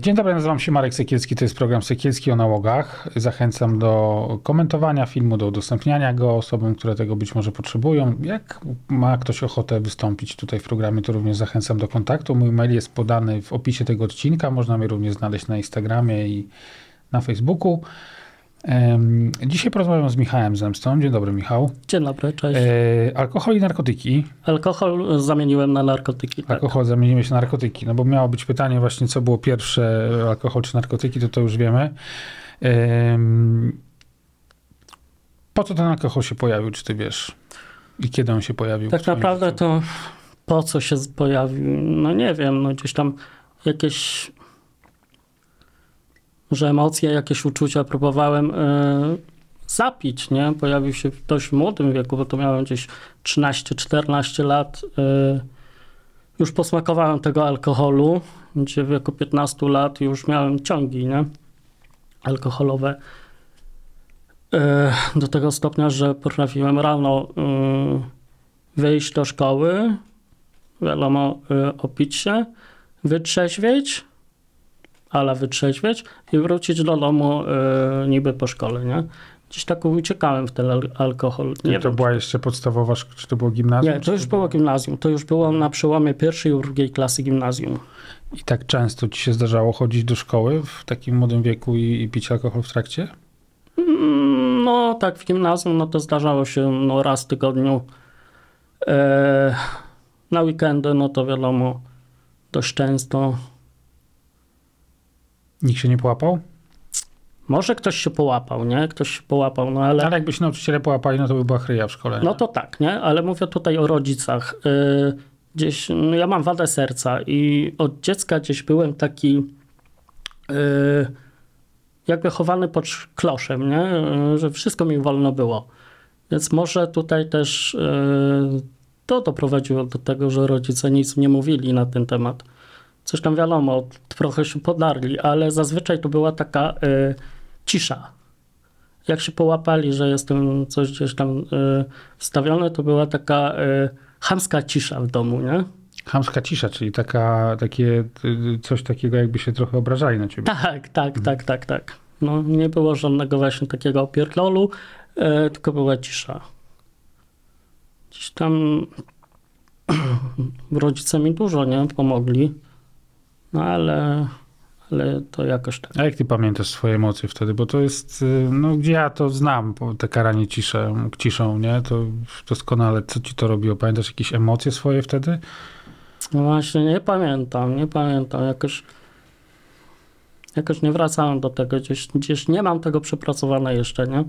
Dzień dobry, nazywam się Marek Sekielski, to jest program Sekielski o nałogach. Zachęcam do komentowania filmu, do udostępniania go osobom, które tego być może potrzebują. Jak ma ktoś ochotę wystąpić tutaj w programie, to również zachęcam do kontaktu. Mój mail jest podany w opisie tego odcinka, można mnie również znaleźć na Instagramie i na Facebooku. Dzisiaj porozmawiam z Michałem Zemstą. Dzień dobry, Michał. Dzień dobry, cześć. E, alkohol i narkotyki. Alkohol zamieniłem na narkotyki. Tak. Alkohol zamieniłeś na narkotyki, no bo miało być pytanie właśnie, co było pierwsze, alkohol czy narkotyki, to to już wiemy. E, po co ten alkohol się pojawił, czy ty wiesz? I kiedy on się pojawił? Tak naprawdę życiu? to po co się pojawił? No nie wiem, no gdzieś tam jakieś że emocje, jakieś uczucia próbowałem y, zapić, nie? Pojawił się w dość młodym wieku, bo to miałem gdzieś 13-14 lat. Y, już posmakowałem tego alkoholu, gdzie w wieku 15 lat już miałem ciągi, nie? Alkoholowe. Y, do tego stopnia, że potrafiłem rano wyjść do szkoły, wiadomo, opić się, wytrzeźwieć, ale wytrzeźwieć i wrócić do domu y, niby po szkole, nie? Gdzieś tak uciekałem w ten al alkohol. Nie to wiem, była jeszcze podstawowa, czy to było gimnazjum? Nie, to już było gimnazjum. To już było na przełomie pierwszej i drugiej klasy gimnazjum. I tak często ci się zdarzało chodzić do szkoły w takim młodym wieku i, i pić alkohol w trakcie? Mm, no tak, w gimnazjum no to zdarzało się no, raz w tygodniu. E, na weekendy no to wiadomo dość często. Nikt się nie połapał? Może ktoś się połapał, nie? Ktoś się połapał, no ale... Ale jakby się nauczyciele połapali, no to by była chryja w szkole. Nie? No to tak, nie? Ale mówię tutaj o rodzicach. Yy, gdzieś, no ja mam wadę serca i od dziecka gdzieś byłem taki yy, jakby chowany pod kloszem, nie? Yy, że wszystko mi wolno było. Więc może tutaj też yy, to doprowadziło do tego, że rodzice nic nie mówili na ten temat coś tam wiadomo, trochę się podarli, ale zazwyczaj to była taka y, cisza. Jak się połapali, że jestem coś gdzieś tam y, wstawiony, to była taka y, chamska cisza w domu, nie? Chamska cisza, czyli taka, takie, coś takiego, jakby się trochę obrażali na ciebie. Tak, tak, mhm. tak, tak, tak. No, nie było żadnego właśnie takiego opierdolu, y, tylko była cisza. Gdzieś tam rodzice mi dużo nie pomogli. No ale, ale to jakoś tak. A jak ty pamiętasz swoje emocje wtedy? Bo to jest, y, no gdzie ja to znam, bo te karanie ciszę, ciszą, nie? To doskonale, co ci to robiło? Pamiętasz jakieś emocje swoje wtedy? No właśnie, nie pamiętam, nie pamiętam. Jakoś, jakoś nie wracałem do tego. Gdzieś, gdzieś nie mam tego przepracowane jeszcze, nie?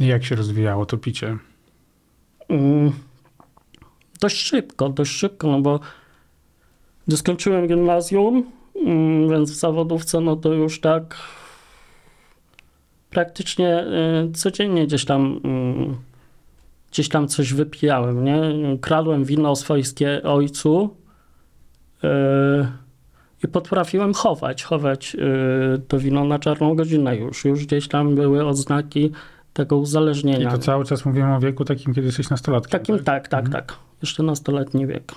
Jak się rozwijało to picie? Mm dość szybko, dość szybko, no bo gdy skończyłem gimnazjum, mm, więc w zawodówce, no to już tak praktycznie y, codziennie gdzieś tam mm, gdzieś tam coś wypijałem, nie? Kradłem wino swojskie ojcu y, i potrafiłem chować, chować y, to wino na czarną godzinę już. Już gdzieś tam były odznaki tego uzależnienia. I to cały czas mówimy o wieku takim, kiedy jesteś nastolatkiem. Takim, tak, tak, tak. Mhm. tak jeszcze nastoletni wiek.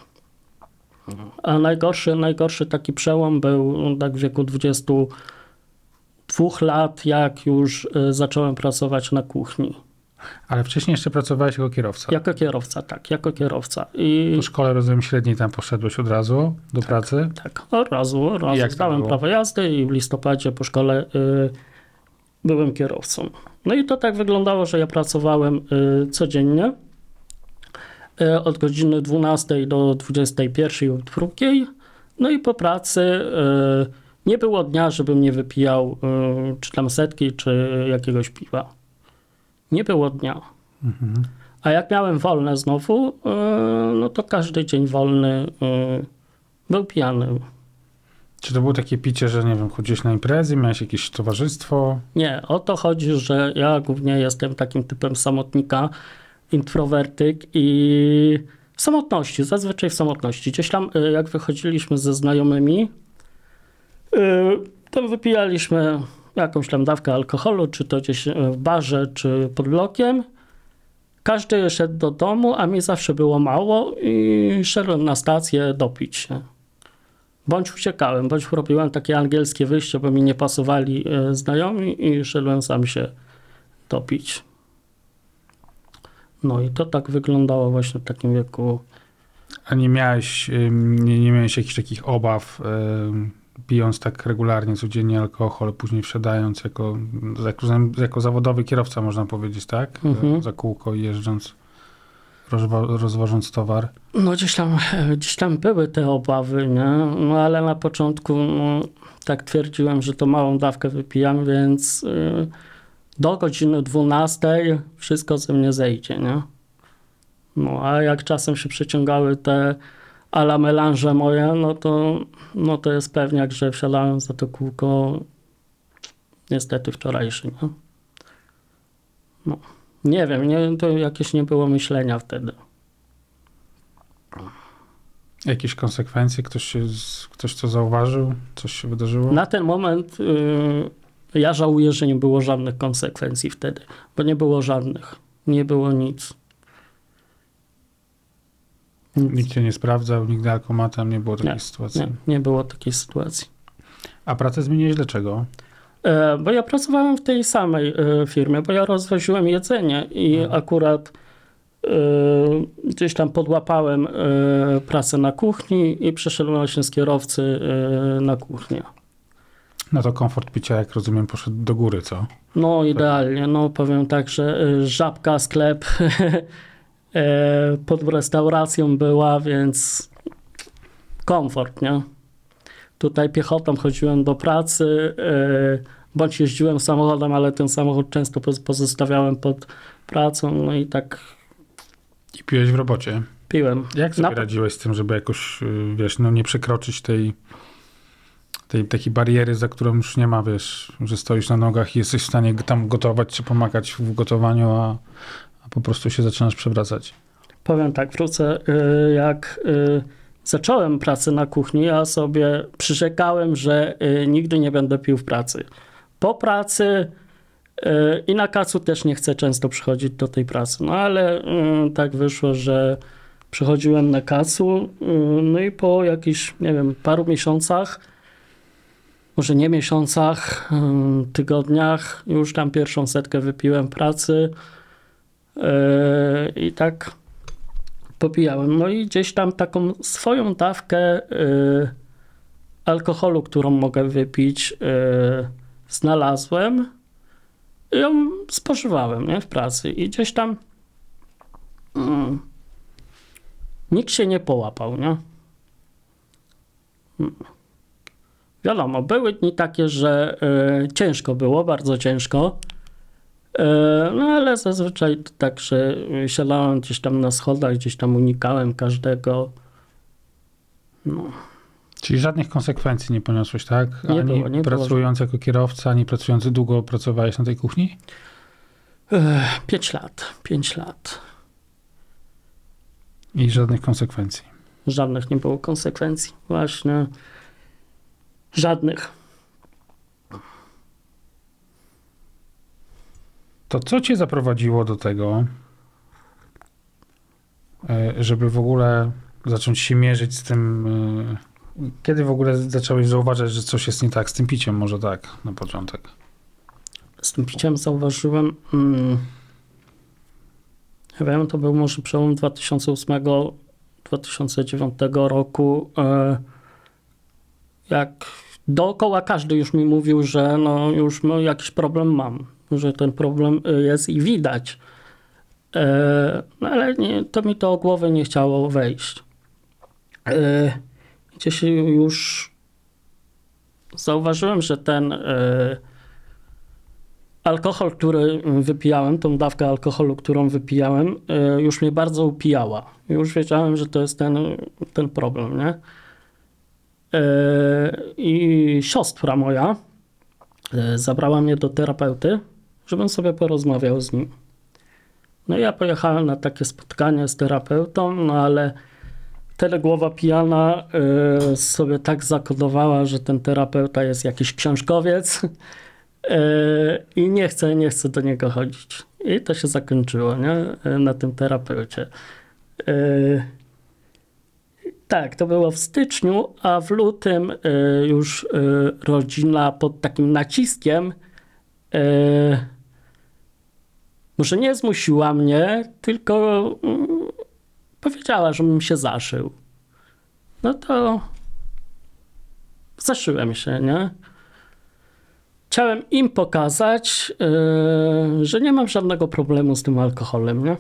A najgorszy, najgorszy taki przełom był tak w wieku 22 lat, jak już y, zacząłem pracować na kuchni. Ale wcześniej jeszcze pracowałeś jako kierowca? Jako kierowca, tak, jako kierowca. I... Po szkole, rozumiem, średniej tam poszedłeś od razu do tak, pracy? Tak, od razu, od razu. Jak Zdałem prawo jazdy i w listopadzie po szkole y, byłem kierowcą. No i to tak wyglądało, że ja pracowałem y, codziennie E, od godziny 12 do 21 lub 2. No i po pracy e, nie było dnia, żebym nie wypijał czy tam setki, czy jakiegoś piwa. Nie było dnia. Mhm. A jak miałem wolne znowu, no to każdy dzień wolny Był pijany. Czy to było takie picie, że nie wiem, chodziłeś na imprezy, miałeś jakieś towarzystwo? Nie, o to chodzi, że ja głównie jestem takim typem samotnika, introwertyk i w samotności, zazwyczaj w samotności. Gdzieś tam, y, jak wychodziliśmy ze znajomymi, y, to wypijaliśmy jakąś tam dawkę alkoholu, czy to gdzieś y, w barze, czy pod blokiem. Każdy szedł do domu, a mi zawsze było mało i szedłem na stację dopić się. Bądź uciekałem, bądź robiłem takie angielskie wyjście, bo mi nie pasowali e, znajomi i szedłem sam się topić. No i to tak wyglądało właśnie w takim wieku. A nie miałeś, nie, nie miałeś jakichś takich obaw, pijąc tak regularnie, codziennie alkohol, później wsiadając jako, jako, jako zawodowy kierowca, można powiedzieć, tak? Mhm. Za kółko jeżdżąc, rozwa, rozwożąc towar. No gdzieś tam, gdzieś tam były te obawy, nie? No ale na początku no, tak twierdziłem, że to małą dawkę wypijam, więc y, do godziny 12 wszystko ze mnie zejdzie, nie? No a jak czasem się przeciągały te ala melanże moje, no to, no to jest pewniak, że wsiadałem za to kółko niestety wczorajszy, nie? No. Nie wiem, nie, to jakieś nie było myślenia wtedy. Jakieś konsekwencje? Ktoś, się, ktoś to zauważył? Coś się wydarzyło? Na ten moment y, ja żałuję, że nie było żadnych konsekwencji wtedy, bo nie było żadnych. Nie było nic. Nic. Nikt cię nie sprawdzał, nigdy alkomatem, nie było takiej Nie, sytuacji. Nie, nie było takiej sytuacji. A pracę zmieniłeś dlaczego? Bo ja pracowałem w tej samej e, firmie, bo ja rozwoziłem jedzenie i Mhm. akurat e, gdzieś tam podłapałem e, pracę na kuchni i przeszedłem właśnie z kierowcy e, na kuchnię. No to komfort picia, jak rozumiem, poszedł do góry, co? No idealnie, no powiem tak, że żabka, sklep e, pod restauracją była, więc komfort, nie? Tutaj piechotą chodziłem do pracy, e, bądź jeździłem samochodem, ale ten samochód często poz- pozostawiałem pod pracą, no i tak I piłeś w robocie. piłem. Jak sobie Na- radziłeś z tym, żeby jakoś, y, wiesz, no nie przekroczyć tej, tej takiej bariery, za którą już nie ma, wiesz, że stoisz na nogach i jesteś w stanie tam gotować czy pomagać w gotowaniu, a, a po prostu się zaczynasz przewracać. Powiem tak, wrócę, y, jak y, zacząłem pracę na kuchni, ja sobie przyrzekałem, że y, nigdy nie będę pił w pracy. Po pracy y, i na kacu też nie chcę często przychodzić do tej pracy. No ale y, tak wyszło, że przychodziłem na kacu, no i po jakichś, nie wiem, paru miesiącach, może nie miesiącach, tygodniach, już tam pierwszą setkę wypiłem pracy. I tak popijałem. No i gdzieś tam taką swoją dawkę y, alkoholu, którą mogę wypić, y, znalazłem. I ją spożywałem nie, w pracy. I gdzieś tam mm, nikt się nie połapał, nie? Mm. Wiadomo, były dni takie, że y, ciężko było, bardzo ciężko. E, No ale zazwyczaj to tak, że siadałem gdzieś tam na schodach, gdzieś tam unikałem każdego. No, Czyli żadnych konsekwencji nie poniosłeś, tak? Nie ani było, nie było. pracując jako kierowca, ani pracując długo pracowałeś na tej kuchni? Pięć lat, pięć lat. I żadnych konsekwencji. Żadnych nie było konsekwencji. Właśnie. Żadnych. To co cię zaprowadziło do tego, e, żeby w ogóle zacząć się mierzyć z tym? e, Kiedy w ogóle zacząłeś zauważać, że coś jest nie tak z tym piciem? Może tak na początek. Z tym piciem zauważyłem. Mm, ja wiem, to był może przełom 2008-2009 roku. E, jak dookoła każdy już mi mówił, że no już jakiś problem mam, że ten problem y, jest i widać. E, no ale nie, to mi to o głowę nie chciało wejść. E, gdzieś już zauważyłem, że ten e, alkohol, który wypijałem, tą dawkę alkoholu, którą wypijałem, e, już mnie bardzo upijała. Już wiedziałem, że to jest ten, ten problem, nie? i siostra moja zabrała mnie do terapeuty, żebym sobie porozmawiał z nim. No ja pojechałem na takie spotkanie z terapeutą, no ale wtedy głowa pijana y, sobie tak zakodowała, że ten terapeuta jest jakiś książkowiec y, i nie chcę, nie chcę do niego chodzić. I to się zakończyło nie? na tym terapeucie. Y, tak, to było w styczniu, a w lutym już rodzina pod takim naciskiem może nie zmusiła mnie, tylko mm, powiedziała, żebym się zaszył. No to zaszyłem się, nie? Chciałem im pokazać, yy, że nie mam żadnego problemu z tym alkoholem, nie?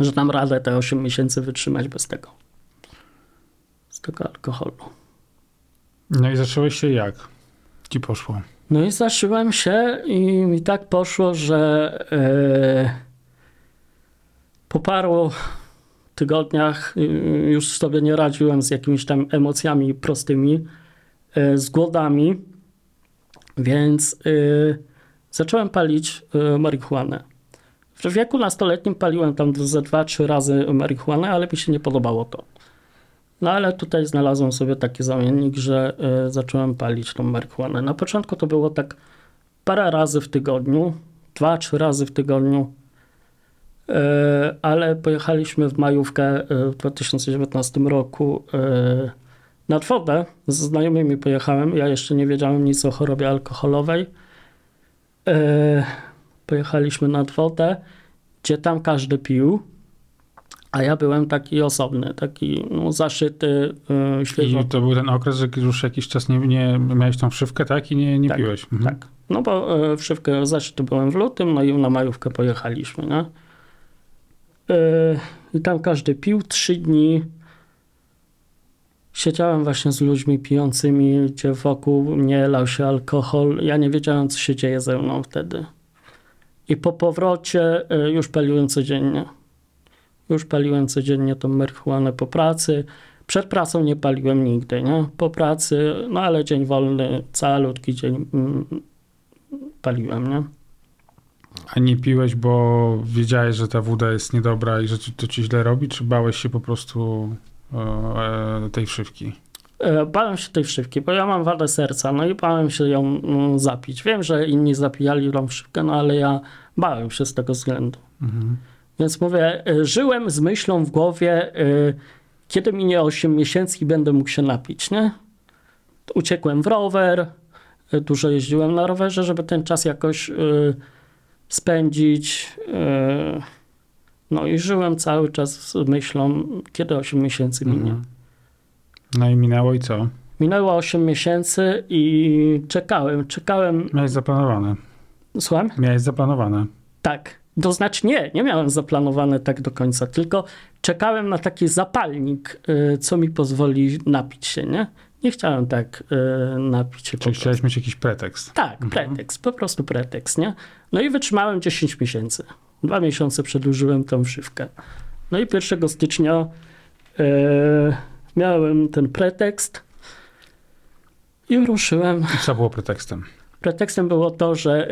Że dam radę te 8 miesięcy wytrzymać bez tego. Z tego alkoholu. No i zacząłeś się jak? Ci poszło? No i zaszyłem się i mi tak poszło, że yy, po paru tygodniach y, już sobie nie radziłem z jakimiś tam emocjami prostymi, yy, z głodami, więc yy, zacząłem palić marihuanę. W wieku nastoletnim paliłem tam ze dwa, trzy razy marihuanę, ale mi się nie podobało to. No ale tutaj znalazłem sobie taki zamiennik, że y, zacząłem palić tą marihuanę. Na początku to było tak parę razy w tygodniu, dwa, trzy razy w tygodniu, y, ale pojechaliśmy w majówkę y, w 2019 roku nad wodę. Z znajomymi pojechałem. Ja jeszcze nie wiedziałem nic o chorobie alkoholowej. Pojechaliśmy nad wodę, gdzie tam każdy pił. A ja byłem taki osobny, taki no, zaszyty, yy, świeżo. I to był ten okres, że już jakiś czas nie, nie miałeś tą wszywkę, tak? I nie, nie tak, piłeś. Mhm. Tak, no bo yy, wszywkę zaszyty byłem w lutym, no i na majówkę pojechaliśmy, nie? Yy, I tam każdy pił trzy dni. Siedziałem właśnie z ludźmi pijącymi, gdzie wokół mnie lał się alkohol. Ja nie wiedziałem, co się dzieje ze mną wtedy. I po powrocie yy, już paliłem codziennie. Już paliłem codziennie tą marihuanę po pracy. Przed pracą nie paliłem nigdy, nie? Po pracy, no ale dzień wolny, calutki dzień mm, paliłem, nie? A nie piłeś, bo wiedziałeś, że ta woda jest niedobra i że to ci źle robi, czy bałeś się po prostu e, tej wszywki? E, bałem się tej wszywki, bo ja mam wadę serca, no i bałem się ją mm, zapić. Wiem, że inni zapijali tą wszywkę, no ale ja bałem się z tego względu. Mhm. Więc mówię, e, żyłem z myślą w głowie, e, kiedy minie 8 miesięcy i będę mógł się napić, nie? Uciekłem w rower, e, dużo jeździłem na rowerze, żeby ten czas jakoś spędzić. No i żyłem cały czas z myślą, kiedy 8 miesięcy minie. Mhm. No i minęło i co? Minęło 8 miesięcy i czekałem, czekałem. Miałeś zaplanowane. Słucham? Miałeś zaplanowane. Tak. To znaczy nie, nie miałem zaplanowane tak do końca, tylko czekałem na taki zapalnik, y, co mi pozwoli napić się, nie? Nie chciałem tak y, napić się. Czyli chciałeś mieć jakiś pretekst. Tak, mhm. pretekst, po prostu pretekst, nie? No i wytrzymałem 10 miesięcy. Dwa miesiące przedłużyłem tą szywkę. No i 1 stycznia y, miałem ten pretekst i ruszyłem. I co było pretekstem? Pretekstem było to, że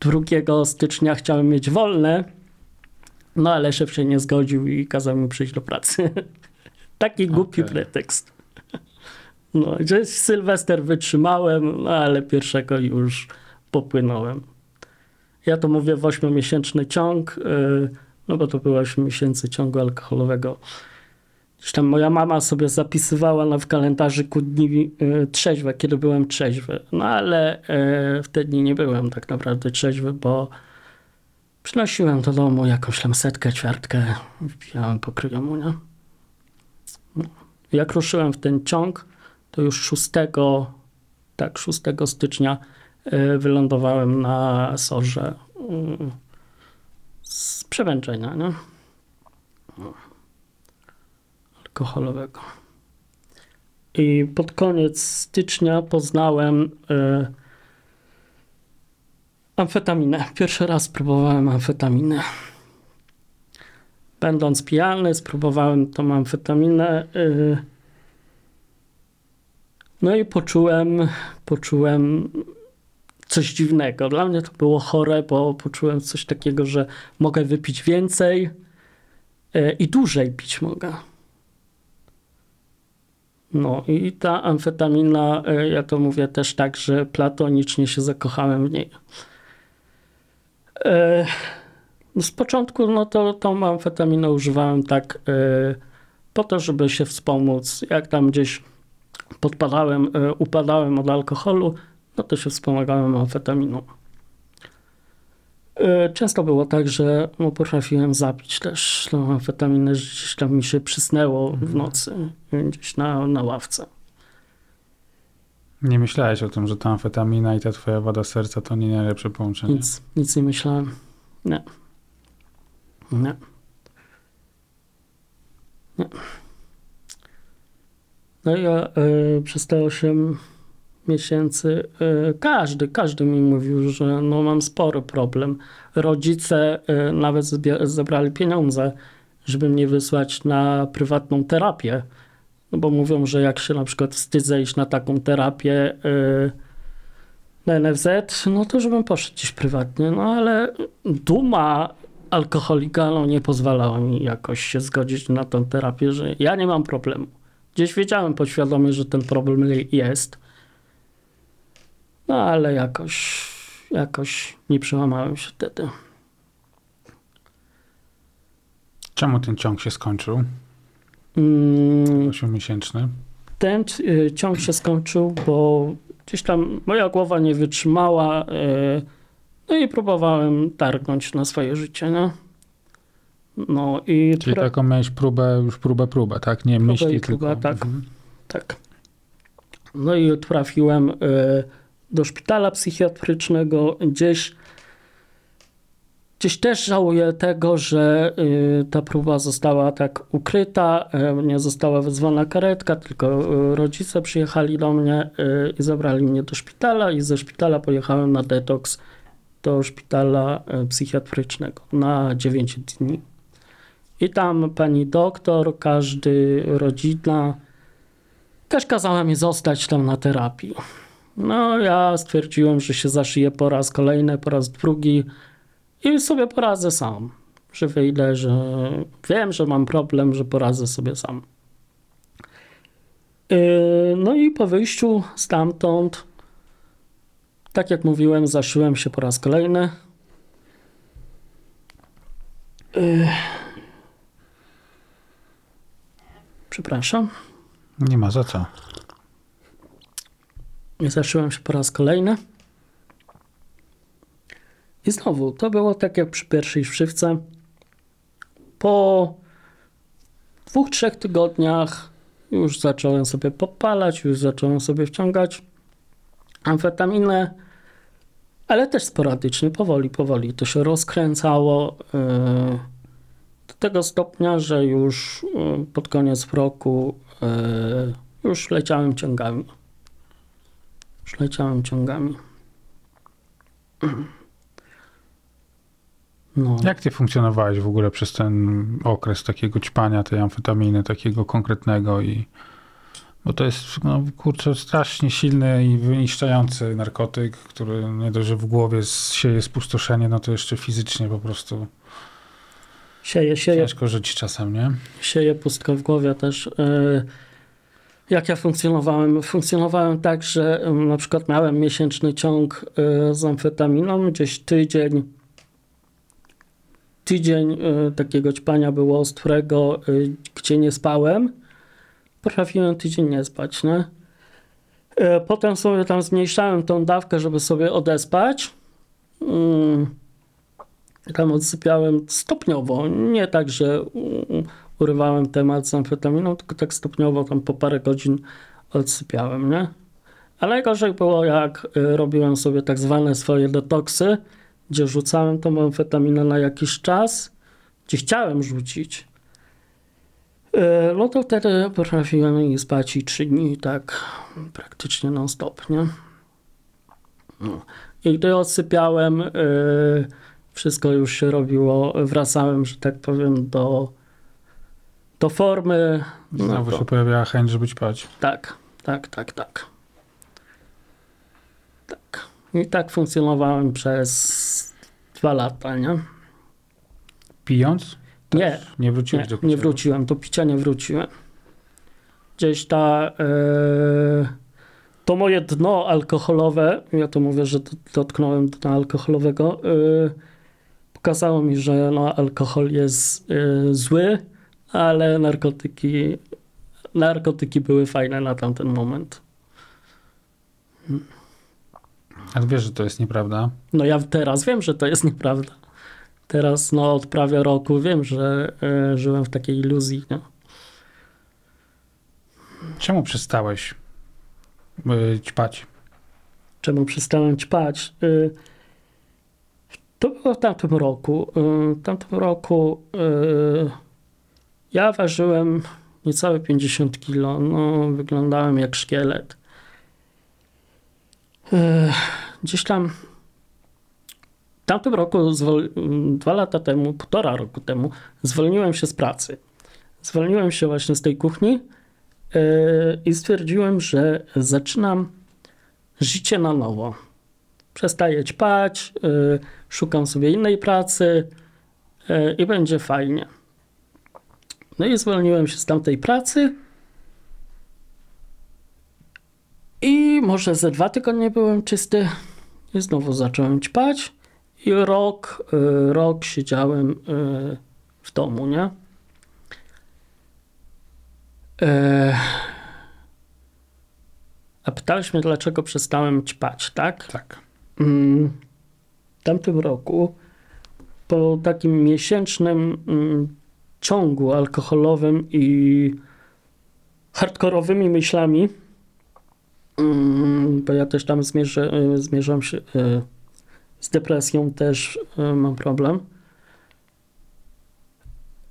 2 stycznia chciałem mieć wolne, no ale szef się nie zgodził i kazał mi przyjść do pracy. Taki głupi okay. pretekst. No, że Sylwester wytrzymałem, no ale pierwszego już popłynąłem. Ja to mówię w ośmiomiesięczny ciąg, y, no bo to było 8 miesięcy ciągu alkoholowego. Tam moja mama sobie zapisywała na w kalendarzyku dni y, trzeźwe, kiedy byłem trzeźwy. No ale y, wtedy nie byłem tak naprawdę trzeźwy, bo przynosiłem do domu jakąś tam setkę, ćwiartkę, wpijałem po kryjomu, nie? No. Jak ruszyłem w ten ciąg, to już 6, tak, 6 stycznia y, wylądowałem na sorze y, z przemęczenia, nie? No alkoholowego. I pod koniec stycznia poznałem y, amfetaminę. Pierwszy raz próbowałem amfetaminę. Będąc pijany, spróbowałem tą amfetaminę. Y, No i poczułem, poczułem coś dziwnego. Dla mnie to było chore, bo poczułem coś takiego, że mogę wypić więcej e, i dłużej pić mogę. No i ta amfetamina, e, ja to mówię też tak, że platonicznie się zakochałem w niej. E, z początku no to tą amfetaminę używałem tak e, po to, żeby się wspomóc. Jak tam gdzieś podpadałem, upadałem od alkoholu, no to się wspomagałem amfetaminą. E, Często było tak, że no, potrafiłem zapić też tą amfetaminę, że gdzieś tam mi się przysnęło w nocy, gdzieś na, na ławce. Nie myślałeś o tym, że ta amfetamina i ta twoja wada serca to nie najlepsze połączenie. Nic, nic nie myślałem. Nie. Nie. Nie. No i ja y, przez te 8 miesięcy y, każdy, każdy mi mówił, że no mam spory problem. Rodzice y, nawet zebrali pieniądze, żeby mnie wysłać na prywatną terapię. No bo mówią, że jak się na przykład wstydzę iść na taką terapię y, na NFZ, no to żebym poszedł gdzieś prywatnie. No ale duma alkoholika no, nie pozwalała mi jakoś się zgodzić na tę terapię, że ja nie mam problemu. Gdzieś wiedziałem podświadomie, że ten problem jest. No ale jakoś, jakoś nie przełamałem się wtedy. Czemu ten ciąg się skończył? Mm, 8-miesięczny. ten y, ciąg się skończył, bo gdzieś tam moja głowa nie wytrzymała. y, No i próbowałem targnąć na swoje życie, nie? No i Czyli tra- taką miałeś próbę, już próbę, próbę, tak? Nie Próbę myśli, próbę, tylko... tak. Mhm. tak. No i trafiłem y, do szpitala psychiatrycznego. Gdzieś, gdzieś też żałuję tego, że y, ta próba została tak ukryta, y, nie została wezwana karetka, tylko y, rodzice przyjechali do mnie i zabrali mnie do szpitala i ze szpitala pojechałem na detoks do szpitala psychiatrycznego na 9 dni. I tam pani doktor, każdy rodzina, też kazała mi zostać tam na terapii. No, ja stwierdziłem, że się zaszyję po raz kolejny, po raz drugi i sobie poradzę sam. Że wyjdę, że wiem, że mam problem, że poradzę sobie sam. Yy, No i po wyjściu stamtąd, tak jak mówiłem, zaszyłem się po raz kolejny. Yy. Przepraszam. Nie ma za co. Zaszyłem się po raz kolejny. I znowu, to było tak jak przy pierwszej szywce. Po dwóch, trzech tygodniach już zacząłem sobie popalać, już zacząłem sobie wciągać amfetaminę, ale też sporadycznie, powoli, powoli. To się rozkręcało yy, do tego stopnia, że już yy, pod koniec roku yy, już leciałem ciągami. Już leciałem ciągami. No. Jak ty funkcjonowałeś w ogóle przez ten okres takiego ćpania tej amfetaminy, takiego konkretnego i... Bo to jest, no kurczę, strasznie silny i wyniszczający narkotyk, który nie dość, że w głowie sieje spustoszenie, no to jeszcze fizycznie po prostu Sieje, sieje, ciężko żyć czasem, nie? sieje pustkę w głowie też. Yy, Jak ja funkcjonowałem? Funkcjonowałem tak, że na przykład miałem miesięczny ciąg yy, z amfetaminą, gdzieś tydzień, tydzień yy, takiego ćpania było ostrego, yy, gdzie nie spałem. Potrafiłem tydzień nie spać, nie? Potem sobie tam zmniejszałem tą dawkę, żeby sobie odespać. Yy, tam odsypiałem stopniowo, nie tak, że mm, urywałem temat z amfetaminą, tylko tak stopniowo tam po parę godzin odsypiałem, nie? A najgorzej było jak y, robiłem sobie tak zwane swoje detoksy, gdzie rzucałem tą amfetaminę na jakiś czas, gdzie chciałem rzucić. Y, No to wtedy potrafiłem i spać i trzy dni, tak praktycznie non stop, nie? No. I gdy odsypiałem, y, wszystko już się robiło, wracałem, że tak powiem, do, do formy. No Znowu to, się pojawiała chęć, żeby ćpać. tak, tak, tak, tak. Tak. I tak funkcjonowałem przez dwa lata, nie? Pijąc? Nie, Nie wróciłeś nie, do picia? nie wróciłem, do picia nie wróciłem. Gdzieś ta, e, to moje dno alkoholowe, ja to mówię, że dotknąłem dna alkoholowego, e, pokazało mi, że no, alkohol jest e, zły, ale narkotyki, narkotyki były fajne na tamten moment. Ale wiesz, że to jest nieprawda. No ja teraz wiem, że to jest nieprawda. Teraz no od prawie roku wiem, że e, żyłem w takiej iluzji. Czemu przestałeś yy, ćpać? czemu przestałem ćpać. Y, To było w tamtym roku. Y, W tamtym roku y, ja ważyłem niecałe 50 kilo. No, wyglądałem jak szkielet. Gdzieś tam w tamtym roku, dwa lata temu, półtora roku temu, zwolniłem się z pracy. Zwolniłem się właśnie z tej kuchni y, i stwierdziłem, że zaczynam życie na nowo. Przestaję ćpać, y, szukam sobie innej pracy y, i będzie fajnie. No i zwolniłem się z tamtej pracy. I może ze dwa tygodnie byłem czysty i znowu zacząłem ćpać. I rok, y, rok siedziałem y, w domu, nie? E, a pytałeś mnie, dlaczego przestałem ćpać, tak? Tak. Mm, W tamtym roku, po takim miesięcznym mm, ciągu alkoholowym i hardkorowymi myślami, mm, bo ja też tam zmierzę, y, zmierzam się y, z depresją, też y, mam problem.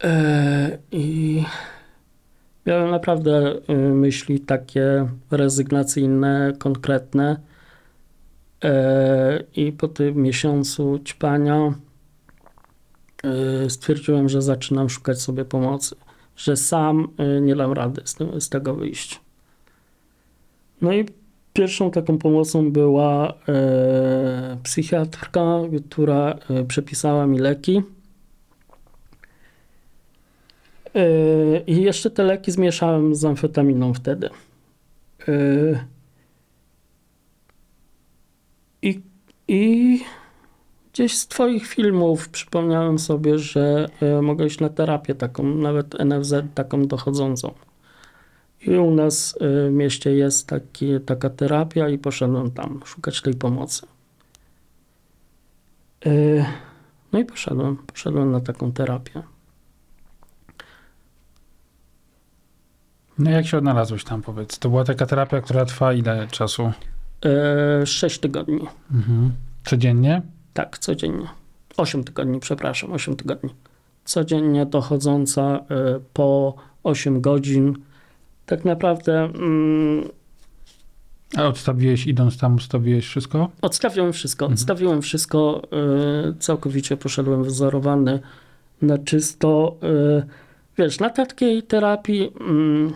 E, I miałem naprawdę myśli takie rezygnacyjne, konkretne. E, I po tym miesiącu ćpania stwierdziłem, że zaczynam szukać sobie pomocy, że sam e, nie dam rady z, tym- z tego wyjść. No i pierwszą taką pomocą była e, psychiatrka, która e, przepisała mi leki. E, I jeszcze te leki zmieszałem z amfetaminą wtedy. E, i, I gdzieś z Twoich filmów przypomniałem sobie, że e, mogę iść na terapię taką, nawet NFZ taką dochodzącą. I u nas e, w mieście jest taki, taka terapia i poszedłem tam szukać tej pomocy. E, no i poszedłem, poszedłem na taką terapię. No jak się odnalazłeś tam, powiedz? To była taka terapia, która trwa ile czasu? Sześć tygodni. Mhm. Codziennie? Tak, codziennie. 8 tygodni, przepraszam, 8 tygodni. Codziennie dochodząca e, po 8 godzin. Tak naprawdę mm, A odstawiłeś, idąc tam, ustawiłeś wszystko? odstawiłem wszystko. Mhm. Odstawiłem wszystko, e, całkowicie poszedłem wzorowany na czysto. E, wiesz, na takiej terapii mm,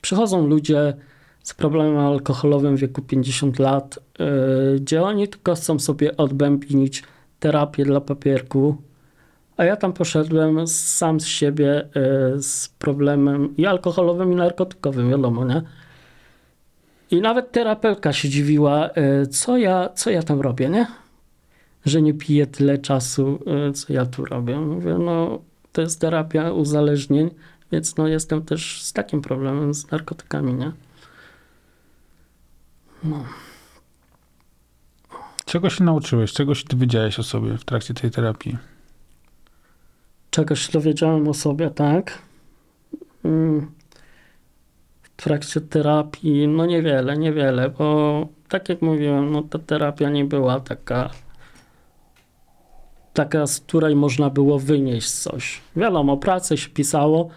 przychodzą ludzie z problemem alkoholowym w wieku 50 lat, gdzie oni tylko chcą sobie odbębnić terapię dla papierku, a ja tam poszedłem sam z siebie e, z problemem i alkoholowym, i narkotykowym, wiadomo, nie? I nawet terapeutka się dziwiła, e, co ja, co ja tam robię, nie? Że nie piję tyle czasu, co ja tu robię. Mówię, no to jest terapia uzależnień, więc no jestem też z takim problemem z narkotykami, nie? No. Czego się nauczyłeś? Czego się dowiedziałeś o sobie w trakcie tej terapii? Czegoś się dowiedziałem o sobie, tak? Mm. W trakcie terapii, no niewiele, niewiele, bo tak jak mówiłem, no ta terapia nie była taka, taka, z której można było wynieść coś. Wiadomo, pracę się pisało,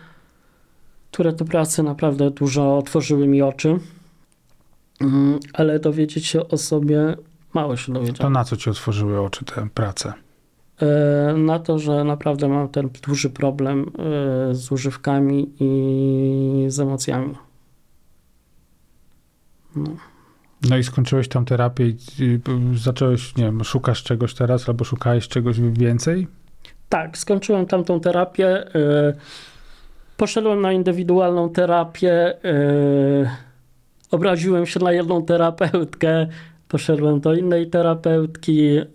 które to prace naprawdę dużo otworzyły mi oczy, Mm, ale dowiedzieć się o sobie mało się To dowiedziałem. na co ci otworzyły oczy te prace? E, na to, że naprawdę mam ten duży problem e, z używkami i z emocjami. No i skończyłeś tą terapię i zacząłeś, nie wiem, szukasz czegoś teraz albo szukałeś czegoś więcej? Tak, skończyłem tamtą terapię. y, Poszedłem na indywidualną terapię. Obraziłem się na jedną terapeutkę. Poszedłem do innej terapeutki y,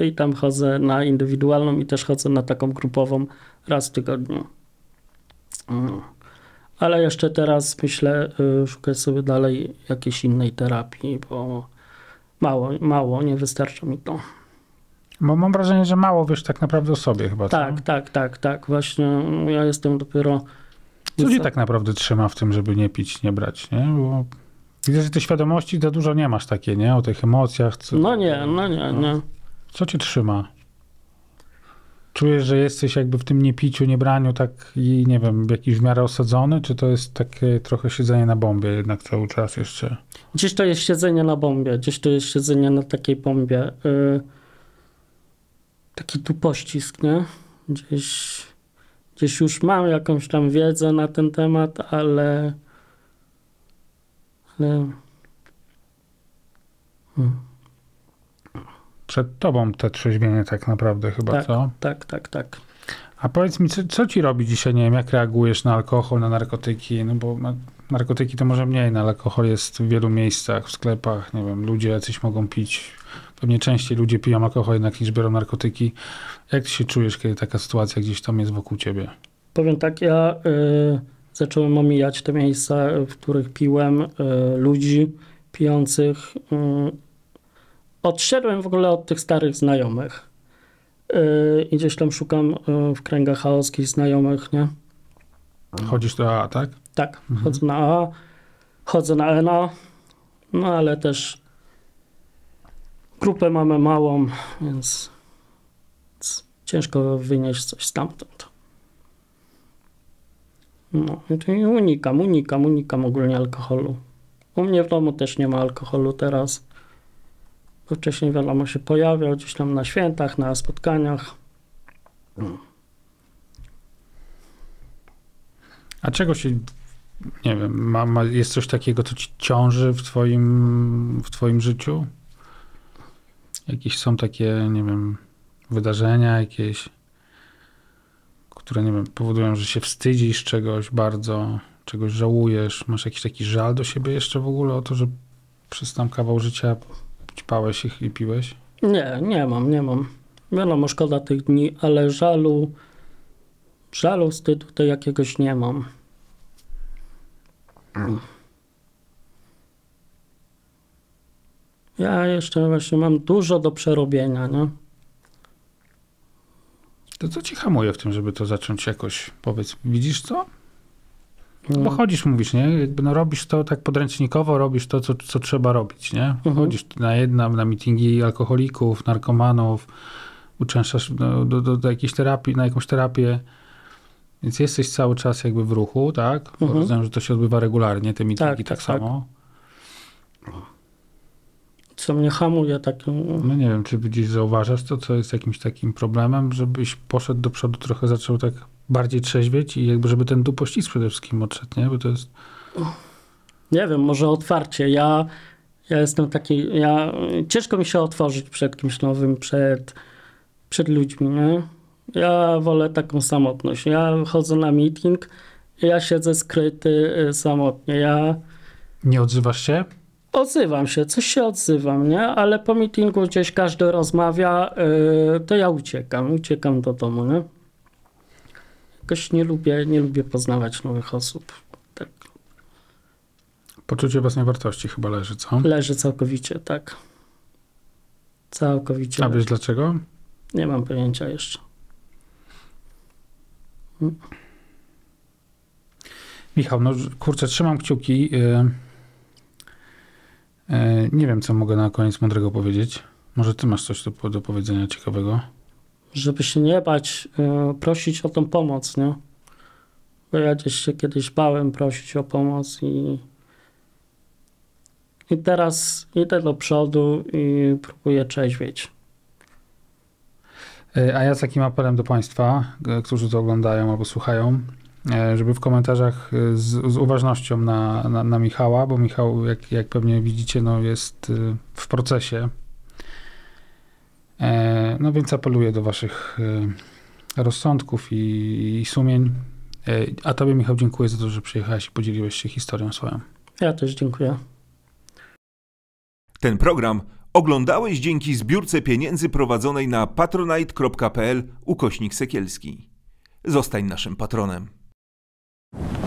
no i tam chodzę na indywidualną i też chodzę na taką grupową raz w tygodniu. Mm. Ale jeszcze teraz myślę y, szukać sobie dalej jakiejś innej terapii, bo mało, mało, nie wystarcza mi to. Bo mam wrażenie, że mało wiesz tak naprawdę o sobie chyba. co? Tak, tak, tak, tak. Właśnie no, ja jestem dopiero. Co cię tak naprawdę trzyma w tym, żeby nie pić, nie brać, nie? Bo widzę, że tej świadomości za dużo nie masz takie, nie? O tych emocjach. Co, No nie, no nie, nie. co cię trzyma? Czujesz, że jesteś jakby w tym niepiciu, niebraniu tak i nie wiem, w jakiś w miarę osadzony, czy to jest takie trochę siedzenie na bombie jednak cały czas jeszcze? Gdzieś to jest siedzenie na bombie, gdzieś to jest siedzenie na takiej bombie. Y, taki tu pościsk, nie? Gdzieś, gdzieś już mam jakąś tam wiedzę na ten temat, ale. Ale Przed tobą te trzeźwienie tak naprawdę chyba, Tak. co? tak, tak, tak. A powiedz mi, co, co ci robi dzisiaj, nie wiem, jak reagujesz na alkohol, na narkotyki, no bo na- narkotyki to może mniej, no, ale alkohol jest w wielu miejscach, w sklepach, nie wiem, ludzie jacyś mogą pić, pewnie częściej ludzie piją alkohol jednak niż biorą narkotyki. Jak ty się czujesz, kiedy taka sytuacja gdzieś tam jest wokół ciebie? Powiem tak, ja y, zacząłem omijać te miejsca, w których piłem, y, ludzi pijących. Y, odszedłem w ogóle od tych starych znajomych. Y, I gdzieś tam szukam w kręgach chaoskich znajomych, nie? Chodzisz do AA, tak? Tak, chodzę na A, chodzę na ENA, no ale też grupę mamy małą, więc, więc ciężko wynieść coś stamtąd. No i to i unikam, unikam, unikam ogólnie alkoholu. U mnie w domu też nie ma alkoholu teraz. Bo wcześniej wiadomo się pojawiał gdzieś tam na świętach, na spotkaniach. A czego się, nie wiem, ma, ma, jest coś takiego, co ci ciąży w twoim, w twoim życiu? Jakieś są takie, nie wiem, wydarzenia jakieś, które, nie wiem, powodują, że się wstydzisz czegoś bardzo, czegoś żałujesz, masz jakiś taki żal do siebie jeszcze w ogóle o to, że przez tam kawał życia ćpałeś ich i piłeś? Nie, nie mam, nie mam. Wiadomo, szkoda tych dni, ale żalu, żalu, wstydu to jakiegoś nie mam. Ja jeszcze właśnie mam dużo do przerobienia, nie? To co ci hamuje w tym, żeby to zacząć jakoś, powiedz, widzisz co? Bo No. chodzisz, mówisz, nie? Jakby no robisz to tak podręcznikowo, robisz to, co, co trzeba robić, nie? Mhm. Chodzisz na jedna, na mityngi alkoholików, narkomanów, uczęszczasz do, do, do, do jakiejś terapii, na jakąś terapię, więc jesteś cały czas jakby w ruchu, tak? Bo Mhm. Rozumiem, że to się odbywa regularnie, te mityngi Tak, tak, tak, tak. Co mnie hamuje, tak. No nie wiem, czy gdzieś zauważasz to, co jest jakimś takim problemem, żebyś poszedł do przodu, trochę zaczął tak bardziej trzeźwieć i jakby, żeby ten dupościsk przede wszystkim odszedł, nie? Bo to jest... Nie wiem, może otwarcie. Ja, ja jestem taki, ja, ciężko mi się otworzyć przed kimś nowym, przed, przed ludźmi, nie? Ja wolę taką samotność. Ja chodzę na meeting, ja siedzę skryty y, samotnie. Ja Nie odzywasz się? Odzywam się, coś się odzywam, nie? Ale po meetingu gdzieś każdy rozmawia, y, to ja uciekam, uciekam do domu, nie? Jakoś nie lubię, nie lubię poznawać nowych osób. Tak Poczucie własnej wartości chyba leży, co? leży całkowicie, tak. Całkowicie. A leży. wiesz dlaczego? Nie mam pojęcia jeszcze. Michał, no kurczę, trzymam kciuki. Yy, yy, nie wiem, co mogę na koniec mądrego powiedzieć. Może ty masz coś do, do powiedzenia ciekawego? Żeby się nie bać, y, prosić o tą pomoc, nie? Bo ja gdzieś się kiedyś bałem prosić o pomoc i i teraz idę do przodu i próbuję trzeźwieć. Yy, a ja z takim apelem do Państwa, którzy to oglądają albo słuchają, e, żeby w komentarzach e, z, z uważnością na, na, na Michała, bo Michał, jak, jak pewnie widzicie, no jest e, w procesie. E, No więc apeluję do waszych e, rozsądków i, i sumień. E, A tobie, Michał, dziękuję za to, że przyjechałeś i podzieliłeś się historią swoją. Ja też dziękuję. Ten program oglądałeś dzięki zbiórce pieniędzy prowadzonej na patronite.pl ukośnik sekielski. Zostań naszym patronem. you